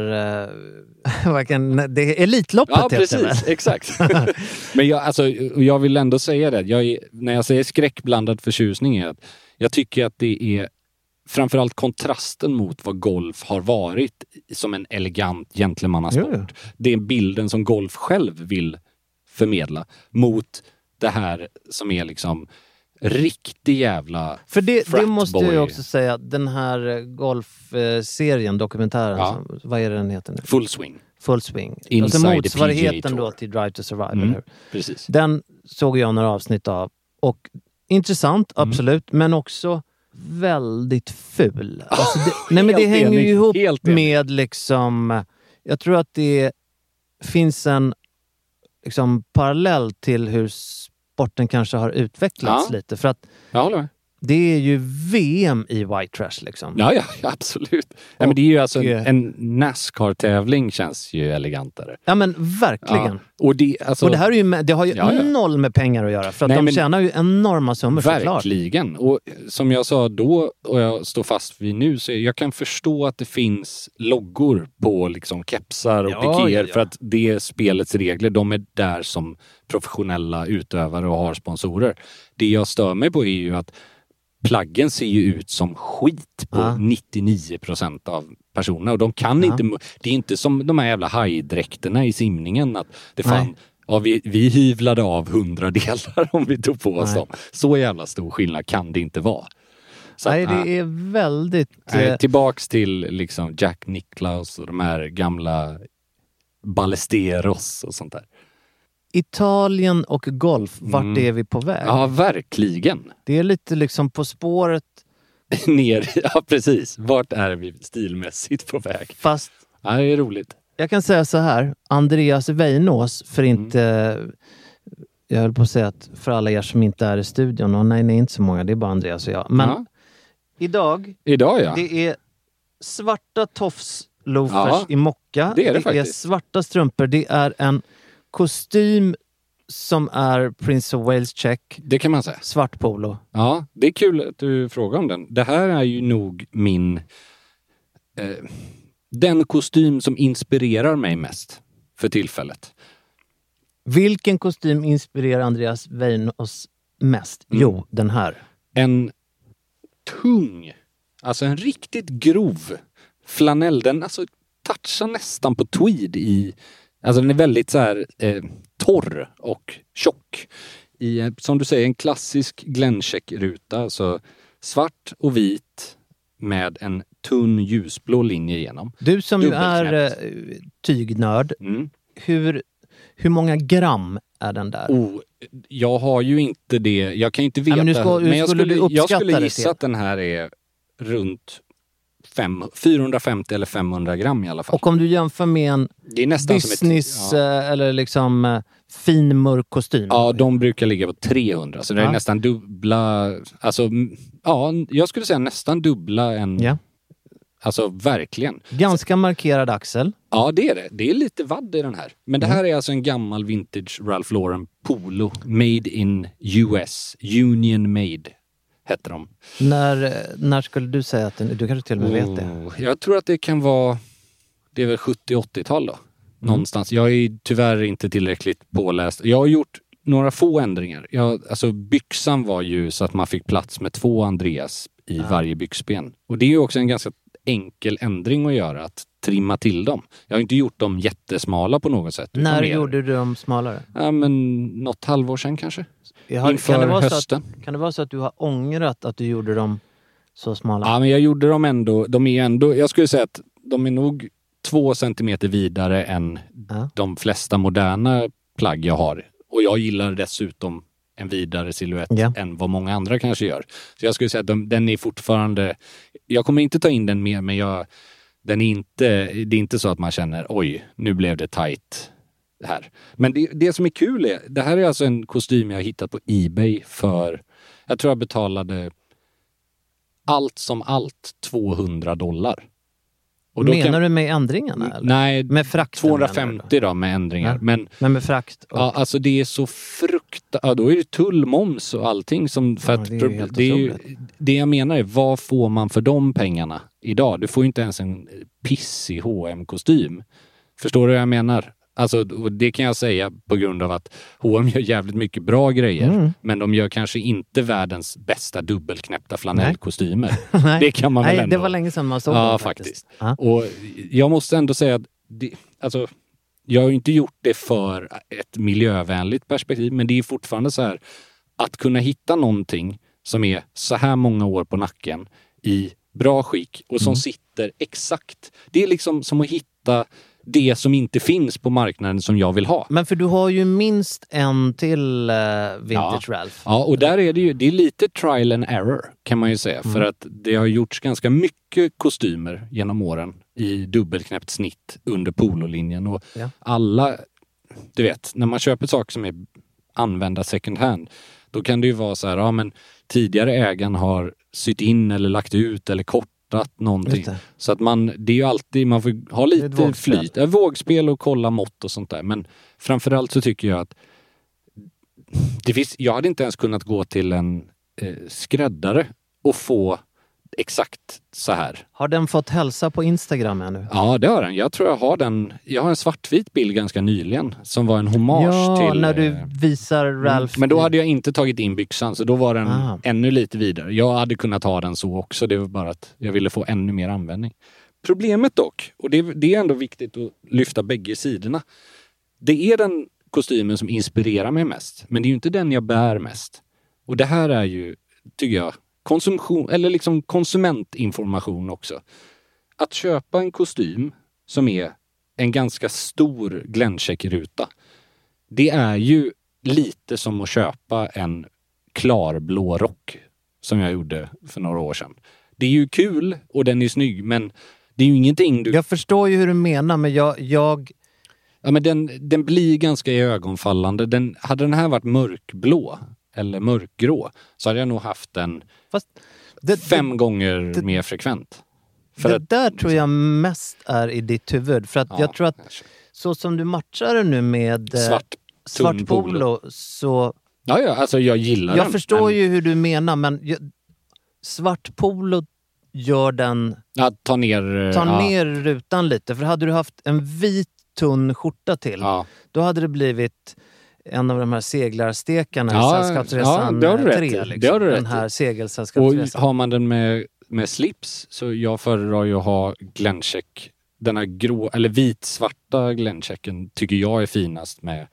Eh, kan, det är Elitloppet
Ja,
heter det
precis. Exakt. Men jag, alltså, jag vill ändå säga det. Jag är, när jag säger skräckblandad förtjusning är att jag tycker att det är framförallt kontrasten mot vad golf har varit som en elegant gentlemannasport. Det är bilden som golf själv vill förmedla mot det här som är liksom riktig jävla
För det, det måste jag
boy.
också säga, den här eh, golfserien, dokumentären,
Ja.
som, vad är det den heter nu?
full swing.
Full Swing. alltså
Inside the
motsvarigheten då till Drive to Survive,
Mm.
eller?
Precis.
Den såg jag några avsnitt av. Och intressant,
Mm.
absolut, men också väldigt ful. Alltså det, nej men det hänger ju ihop med liksom... Jag tror att det finns en liksom, parallell till hur sporten kanske har utvecklats
Ja.
lite. För att
Jag håller med.
Det är ju VM i white trash liksom.
Ja, ja, absolut. Ja, men det är ju alltså en,
eh,
en Nascar-tävling känns ju elegantare.
Ja men verkligen.
Ja. Och det, alltså,
Och det här är ju, med- det har ju
Ja,
noll med pengar att göra. För att
Nej,
de
men-
tjänar ju enorma summor såklart.
Verkligen. Och som jag sa då och jag står fast vid nu, så jag kan förstå att det finns loggor på liksom kepsar och
Ja,
pikéer för att det är spelets regler. De är där som professionella utövare och har sponsorer. Det jag stör mig på är ju att plaggen ser ju ut som skit på
Ja.
99 procent av personerna och de kan
Ja.
inte, det är inte som de här jävla hajdräkterna i simningen att det fan,
Nej.
ja, vi, vi hyvlade av hundra delar om vi tog på oss
Nej.
dem. Så jävla stor skillnad kan det inte vara. Så
Nej,
att,
det är väldigt...
Nej,
eh,
tillbaks till liksom Jack Nicklaus och de här gamla Ballesteros och sånt där.
Italien och golf, vart
Mm.
är vi på väg?
Ja, verkligen.
Det är lite liksom På spåret,
Ner, ja precis. Vart är vi stilmässigt på väg?
fast
Ja, det är roligt.
jag kan säga så här. Andreas Weinås, för
Mm.
inte... Jag höll på att säga att för alla er som inte är i studion, och nej, är inte så många, det är bara Andreas och jag. Men
Ja.
idag,
Idag ja.
det är svarta tofsloafers
Ja,
i mocka.
det är det
är
faktiskt.
svarta strumpor. Det är en kostym som är Prince of Wales check.
Det kan man säga.
Svart polo.
Ja, det är kul att du frågar om den. Det här är ju nog min... Eh, den kostym som inspirerar mig mest för tillfället.
Vilken kostym inspirerar Andreas Weinås mest?
Mm.
Jo, den här.
En tung, alltså en riktigt grov flanell. Den alltså touchar nästan på tweed i... Alltså den är väldigt så här eh, torr och tjock. I, eh, som du säger, en klassisk Glencheck-ruta. Alltså svart och vit med en tunn ljusblå linje igenom.
Du som ju är eh, tygnörd,
Mm.
hur, hur många gram är den där?
Oh, jag har ju inte det. Jag kan inte veta.
men du ska- hur
jag
skulle
jag skulle gissa att den här är runt fem, 450 eller 500 gram i alla fall.
Och om du jämför med en business
ett, ja.
eh, eller liksom eh, fin mörk kostym.
ja, de brukar ligga på 300 så det är
Ja.
nästan dubbla, alltså ja, jag skulle säga nästan dubbla en,
Ja.
alltså verkligen.
Ganska markerad axel.
Ja, det är det. Det är lite vadd i den här. Men
Mm.
det här är alltså en gammal vintage Ralph Lauren Polo. Made in US. Union made hette de.
När, när skulle du säga att du kanske till och med vet det?
Oh, Jag tror att det kan vara, det är väl 70-80-tal då.
Mm.
Någonstans. Jag är tyvärr inte tillräckligt påläst. Jag har gjort några få ändringar. Jag, alltså byxan var ju så att man fick plats med två Andreas i varje byxben. Och det är ju också en ganska enkel ändring att göra, att trimma till dem. Jag har inte gjort dem jättesmala på något sätt.
När
mer-
gjorde du dem smalare?
Ja, men något halvår sedan kanske.
Har-
Inför
kan, det vara så
hösten.
att, kan det vara så att du har ångrat att du gjorde dem så smala?
Ja, men jag gjorde dem ändå. De är ändå, jag skulle säga att de är nog två centimeter vidare än
Ja.
de flesta moderna plagg jag har. Och jag gillar dessutom en vidare silhuett
Ja.
än vad många andra kanske gör. Så jag skulle säga att de, den är fortfarande... Jag kommer inte ta in den mer, men jag, den är inte, det är inte så att man känner oj, nu blev det tight här. Men det, det som är kul är, det här är alltså en kostym jag hittat på Ebay för, jag tror jag betalade allt som allt 200 dollar. Och
Menar
kan-
du med ändringarna? Eller?
Nej,
Med frakten menar du
250 då med ändringar.
Ja.
Men
Men med frakt? Och,
ja, alltså det är så fruktansvärt... Ja, då är det tull, moms och allting som... För
Ja,
att
det är helt
det, är ju, det jag menar är, vad får man för de pengarna idag? Du får ju inte ens en pissig hm kostym Förstår du vad jag menar? Alltså, det kan jag säga på grund av att H&M gör jävligt mycket bra grejer.
Mm.
Men de gör kanske inte världens bästa dubbelknäppta flanellkostymer. Det kan man väl
Nej,
ändå...
det var länge sedan man såg
Ja,
dem
faktiskt.
Ja.
Och jag måste ändå säga att det, alltså, jag har ju inte gjort det för ett miljövänligt perspektiv, men det är fortfarande så här att kunna hitta någonting som är så här många år på nacken i bra skick och som
Mm.
sitter exakt. Det är liksom som att hitta det som inte finns på marknaden som jag vill ha.
Men för du har ju minst en till eh, Vintage Ralph.
Ja, och där är det ju, det är lite trial and error kan man ju säga.
Mm.
För att det har gjorts ganska mycket kostymer genom åren i dubbelknäppt snitt under pololinjen. Och
Ja.
alla, du vet, när man köper saker som är använda second hand, då kan det ju vara så här, ja men tidigare ägaren har sytt in eller lagt ut eller kortat någonting. Så att man, det är ju alltid, man får ha lite flyt. Ja, vågspel och kolla mått och sånt där. Men framförallt så tycker jag att det finns, jag hade inte ens kunnat gå till en eh, skräddare och få exakt så här.
Har den fått hälsa på Instagram ännu?
Ja, det har den. Jag tror jag har den. Jag har en svartvit bild ganska nyligen som var en hommage
Ja,
till...
när du
eh,
visar Ralph.
Men då hade jag inte tagit in byxan, så då var den
Ah.
ännu lite vidare. Jag hade kunnat ha den så också, det var bara att jag ville få ännu mer användning. Problemet dock, och det, det är ändå viktigt att lyfta bägge sidorna. Det är den kostymen som inspirerar mig mest, men det är ju inte den jag bär mest. Och det här är ju, tycker jag, konsumtion, eller liksom konsumentinformation också. Att köpa en kostym som är en ganska stor Glencheck-ruta det är ju lite som att köpa en klarblå rock som jag gjorde för några år sedan. Det är ju kul och den är snygg men det är ju ingenting du...
Jag förstår ju hur du menar, men jag... jag
Ja, men den, den blir ganska ögonfallande. Den, hade den här varit mörkblå eller mörkgrå så hade jag nog haft den
fast det,
fem gånger
det-
mer frekvent. För
det
att,
där tror jag mest är i ditt huvud. För att
Ja,
jag tror att
kanske.
så som du matchar det nu med eh,
svart,
svart polo så...
Ja, ja, alltså jag gillar
Jag
den.
förstår
men-
ju hur du menar, men jag, svart polo gör den...
Ja, ta ner...
Ta
ja,
ner rutan lite. För hade du haft en vit tunn skjorta till,
Ja,
då hade det blivit en av de här seglarstekarna
Ja,
i Sällskapsresan
ja, det har du rätt
3.
i.
Liksom.
Det har du
Den
rätt
här
Och
segelsällskapsresan.
har man den med, med slips så jag föredrar ju att ha Glencheck. Den här grå, eller vitsvarta Glenchecken tycker jag är finast med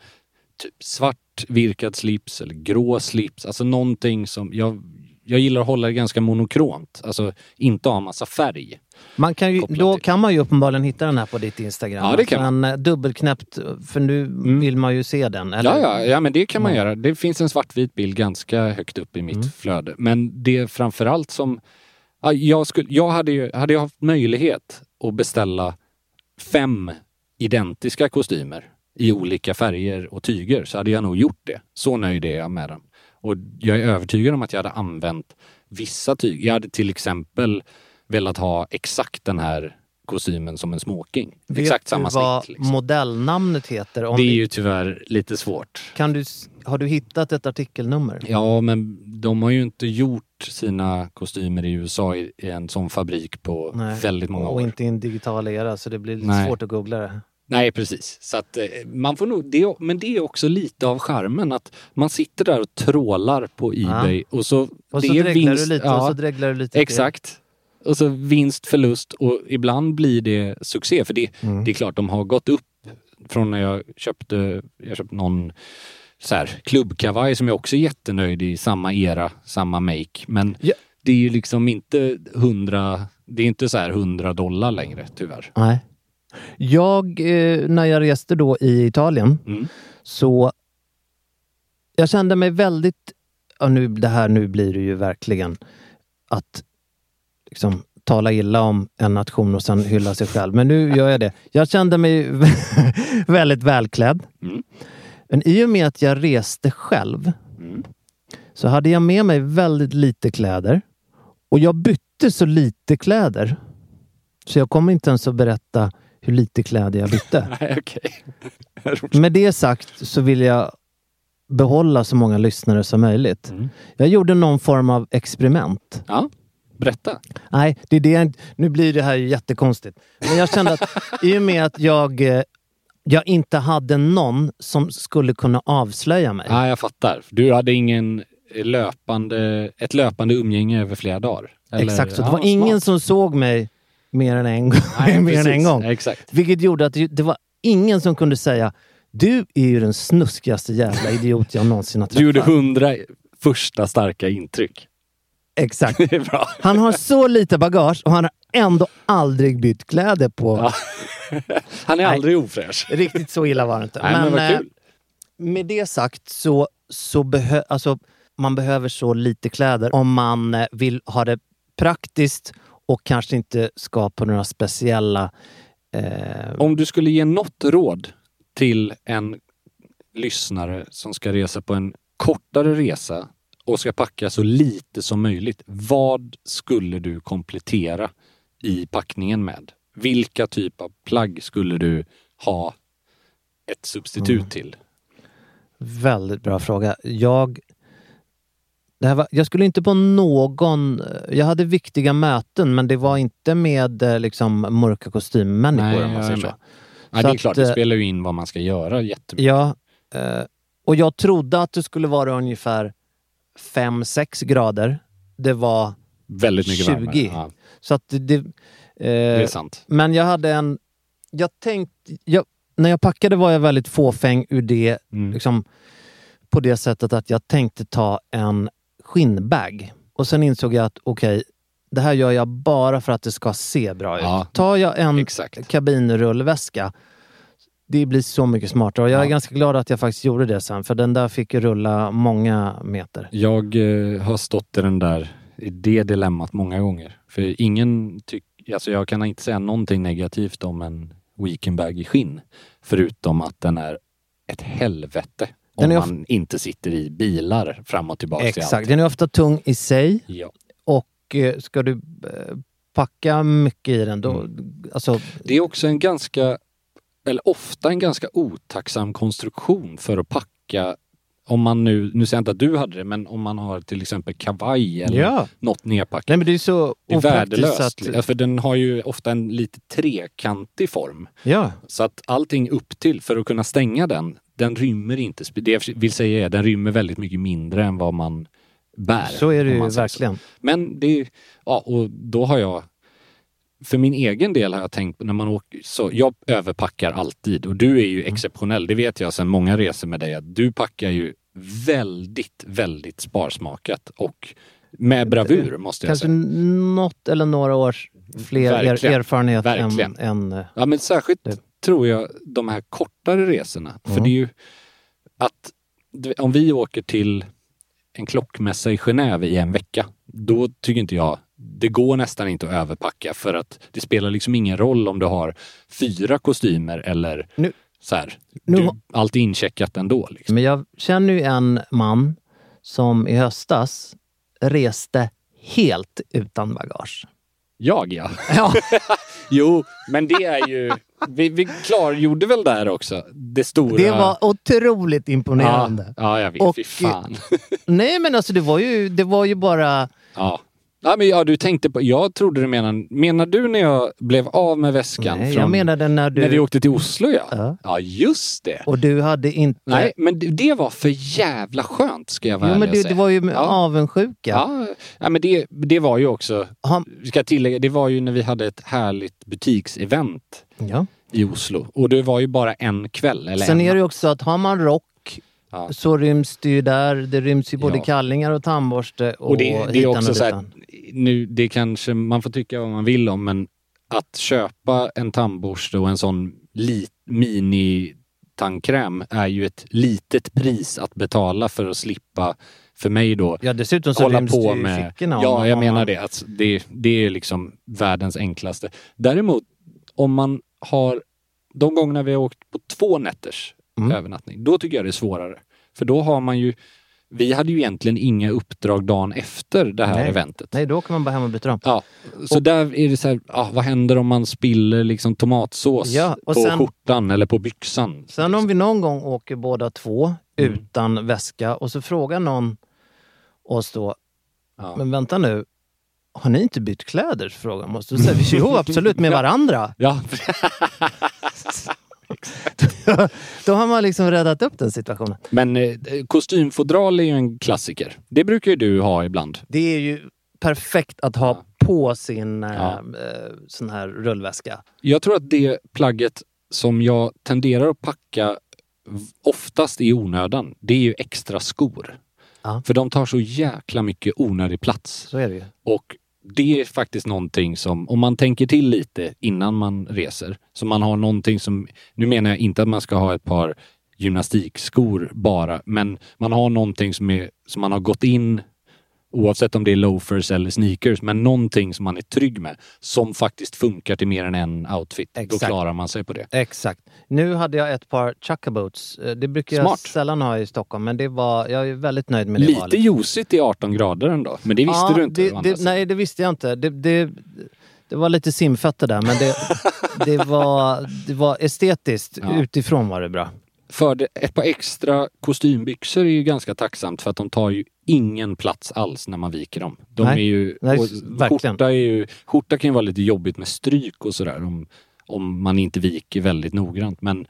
typ svart virkad slips eller grå slips. Alltså någonting som jag, jag gillar att hålla det ganska monokront. Alltså inte ha massa färg.
Man kan ju, då
till.
kan man ju uppenbarligen hitta den här på ditt Instagram.
Ja, det kan Mm.
Men eh, dubbelknäppt, för nu vill man ju se den. Eller?
Ja, ja, ja, men det kan man göra. Det finns en svartvit bild ganska högt upp i mitt
Mm.
flöde. Men det framförallt som Ja, jag, skulle, jag hade ju hade jag haft möjlighet att beställa fem identiska kostymer i olika färger och tyger så hade jag nog gjort det. Så nöjd är jag med dem. Och jag är övertygad om att jag hade använt vissa tyger. Jag hade till exempel velat ha exakt den här kostymen som en smoking.
Vet
exakt samma
du vad
snitt. Liksom.
modellnamnet heter? Om
Det är
vi-
ju tyvärr lite svårt.
kan du, har du hittat ett artikelnummer?
Ja, men de har ju inte gjort sina kostymer i USA i, i en sån fabrik på
Nej.
väldigt många
Och
år.
inte i en digital era så det blir lite
Nej.
svårt att googla det.
Nej, precis. Så att eh, man får nog, det, men det är också lite av charmen att man sitter där och trålar på Ebay och så...
Och
det
så
är
dreglar
vinst-
du lite
ja,
och så dreglar du lite.
Exakt. Och så vinst, förlust och ibland blir det succé. För det,
Mm.
det är klart, de har gått upp från när jag köpte, jag köpte någon så här, klubbkavaj som jag också är jättenöjd i, samma era, samma make. Men
Ja.
det är ju liksom inte hundra, det är inte så här hundra dollar längre tyvärr.
Nej. Jag, eh, när jag reste då i Italien,
Mm.
så jag kände mig väldigt, ja, nu, det här nu blir det ju verkligen att liksom tala illa om en nation och sen hylla sig själv. Men nu gör jag det. Jag kände mig väldigt välklädd.
Mm.
Men i och med att jag reste själv
Mm.
så hade jag med mig väldigt lite kläder. Och jag bytte så lite kläder. Så jag kommer inte ens att berätta hur lite kläder jag bytte.
Nej.
Med det sagt så vill jag behålla så många lyssnare som möjligt.
Mm.
Jag gjorde någon form av experiment.
Ja, berätta.
Nej, det är det nu blir det här jättekonstigt. Men jag kände att i och med att jag, eh, jag inte hade någon som skulle kunna avslöja mig.
Ja, jag fattar. Du hade ingen löpande, ett löpande umgänge över flera dagar? Eller?
Exakt, så det
Ja,
var ingen
smart.
som såg mig mer än en gång.
Nej,
mer än en gång.
Exakt.
Vilket gjorde att det, det var ingen som kunde säga du är ju den snuskigaste jävla idiot jag någonsin har träffat.
Du gjorde hundra första starka intryck.
Exakt. Han har så lite bagage och han har ändå aldrig bytt kläder på...
Ja. Han är
Nej.
aldrig ofräsch.
Riktigt så illa var det inte.
Nej, men vad
eh,
kul.
med det sagt så, så behö, alltså, man behöver så lite kläder om man eh, vill ha det praktiskt och kanske inte ska på några speciella... Eh,
Om du skulle ge något råd till en lyssnare som ska resa på en kortare resa och ska packa så lite som möjligt. Vad skulle du komplettera i packningen med? Vilka typ av plagg skulle du ha ett substitut
Mm.
till?
Väldigt bra fråga. Jag, det här var, jag skulle inte på någon... Jag hade viktiga möten men det var inte med eh, liksom, mörka kostymmänniskor
Nej,
om man säger så.
Ja,
Så
det är
att,
klart, det
eh,
spelar ju in vad man ska göra jättemycket.
Ja, eh, och jag trodde att det skulle vara ungefär 5-6 grader. Det var
Väldigt mycket
20.
varmare. Ja,
så att det... det
det är
eh,
sant.
men jag hade en... Jag tänkte... Jag, när jag packade var jag väldigt fåfäng ur det,
Mm.
liksom, på det sättet att jag tänkte ta en skinnbag. Och sen insåg jag att okej, det här gör jag bara för att det ska se bra
Ja,
ut. Tar jag en
Exakt.
kabinrullväska, det blir så mycket smartare. Och jag är
Ja.
ganska glad att jag faktiskt gjorde det sen, för den där fick rulla många meter.
Jag eh, har stått i den där, i det dilemmat många gånger. För ingen tycker, alltså jag kan inte säga någonting negativt om en weekendbag i skinn. Förutom att den är ett helvete. Om man inte sitter i bilar fram och tillbaka till
Exakt, den är ofta tung i sig
Ja.
och eh, ska du eh, packa mycket i den då, alltså
Det är också en ganska, eller ofta en ganska otacksam konstruktion för att packa om man nu, nu säger jag inte att du hade det, men om man har till exempel kavaj eller
Ja.
något nerpackat.
Nej men det är så
Det är värdelöst.
att...
Ja, för den har ju ofta en lite trekantig form.
Ja,
Så att allting upp till för att kunna stänga den, den rymmer inte. Det jag vill säga är den rymmer väldigt mycket mindre än vad man bär.
så är det ju
säger så.
verkligen.
Men det, ja och då har jag, för min egen del har jag tänkt när man åker, så jag överpackar alltid och du är ju
Mm.
exceptionell. Det vet jag sedan många resor med dig att du packar ju väldigt, väldigt sparsmakat och med bravur måste jag
Kanske
säga.
något eller några års fler er,
Verkligen.
erfarenhet än,
Verkligen.
än... eh,
Ja men särskilt
Det-
tror jag de här kortare resorna. För
Mm.
det är ju att om vi åker till en klockmässa i Genève i en vecka, då tycker inte jag det går nästan inte att överpacka för att det spelar liksom ingen roll om du har fyra kostymer eller
Nu-
så här.
Nu
Du, allt är incheckat ändå. Liksom.
Men jag känner ju en man som i höstas reste helt utan bagage.
Jag ja.
Ja.
Jo, men det är ju... Vi, vi klargjorde väl där också det stora...
Det var otroligt imponerande.
Ja, ja jag vet.
Och-
Fy fan.
Nej men alltså det var ju, det var ju bara...
Ja. Ja, men ja, du tänkte på... Jag trodde du menade... Menar du när jag blev av med väskan?
Nej,
från,
jag menade när du...
När vi åkte till Oslo ja.
Ja.
Ja, just det.
Och du hade inte...
Nej, men det, var för jävla skönt ska jag vara
jo men
och
det, var ju
Ja.
avundsjuka.
Ja, ja men det, det var ju också,
Han,
ska tillägga, det var ju när vi hade ett härligt butiksevent
ja.
i Oslo. Och det var ju bara en kväll. Eller
Sen
en
är det ju också att har man rock
Ja.
så ryms det ju där. Det ryms ju både
Ja.
kallingar och tandborste och,
Och det, det är också
och
så här, nu, det kanske man får tycka vad man vill om, men att köpa en tandborste och en sån li, mini tandkräm är ju ett litet pris att betala för att slippa, för mig då,
Ja dessutom så
hålla på med...
fickorna.
Ja, jag menar
man-
det. Alltså, det. Det är liksom världens enklaste. Däremot, om man har... De gångerna vi har åkt på två nätters
Mm.
övernattning, då tycker jag det är svårare. För då har man ju... Vi hade ju egentligen inga uppdrag dagen efter det här
Nej.
eventet.
Nej, då kan man bara hem och byta om.
Ja, så där är det så här, ah, vad händer om man spiller liksom tomatsås
Ja, och
på
sen-
skjortan eller på byxan?
Sen om vi någon gång åker båda två
Mm.
utan väska och så frågar någon oss då,
Ja.
men vänta nu, har ni inte bytt kläder? Frågar man oss. Då säger vi, jo absolut, med varandra.
Ja,
Då har man liksom räddat upp den situationen.
men eh, kostymfodral är ju en klassiker. Det brukar ju du ha ibland.
Det är ju perfekt att ha på sin eh,
Ja.
eh, sån här rullväska.
Jag tror att det plagget som jag tenderar att packa oftast i onödan, det är ju extra skor.
Ja.
För de tar så jäkla mycket onödig plats.
Så är det ju.
Och det är faktiskt någonting som, om man tänker till lite innan man reser, så man har någonting som, nu menar jag inte att man ska ha ett par gymnastikskor bara, men man har någonting som, är, som man har gått in, oavsett om det är loafers eller sneakers, men någonting som man är trygg med, som faktiskt funkar till mer än en outfit. Då
Exakt.
klarar man sig på det.
Exakt. Nu hade jag ett par chuckaboots. Eh, Det brukar jag
Smart.
sällan ha i Stockholm, men det var, jag är väldigt nöjd med det
Lite
valet.
ljusigt i 18 grader ändå, men det visste
Ja,
du inte.
Det, det, nej, det visste jag inte. Det, det, det var lite simfötter där, men det, det, var, det var estetiskt.
Ja.
Utifrån var det bra.
För det, ett par extra kostymbyxor är ju ganska tacksamt för att de tar ju ingen plats alls när man viker dem. De
Nej.
är ju,
Nej,
och
verkligen.
skjorta, är ju, skjorta kan ju vara lite jobbigt med stryk och sådär om, om man inte viker väldigt noggrant. Men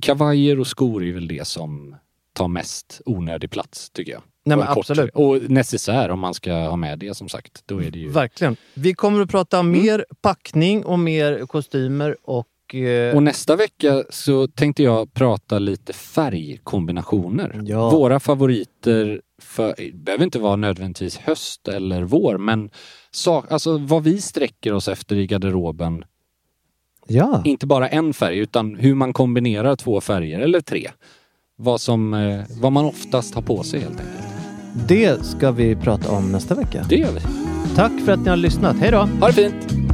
kavajer och skor är väl det som tar mest onödig plats tycker jag.
Nej,
Och
men
en kort-
absolut.
Och necessär om man ska ha med det som sagt. Då är det ju...
Verkligen. Vi kommer att prata
Mm.
mer packning och mer kostymer och... eh,
Och nästa vecka så tänkte jag prata lite färgkombinationer.
Ja.
Våra favoriter, för, det behöver inte vara nödvändigtvis höst eller vår, men sak, alltså vad vi sträcker oss efter i garderoben.
ja.
Inte bara en färg, utan hur man kombinerar två färger eller tre. Vad, som, eh, vad man oftast har på sig helt enkelt.
Det ska vi prata om nästa vecka.
Det gör vi.
Tack för att ni har lyssnat. Hej då!
Ha det fint!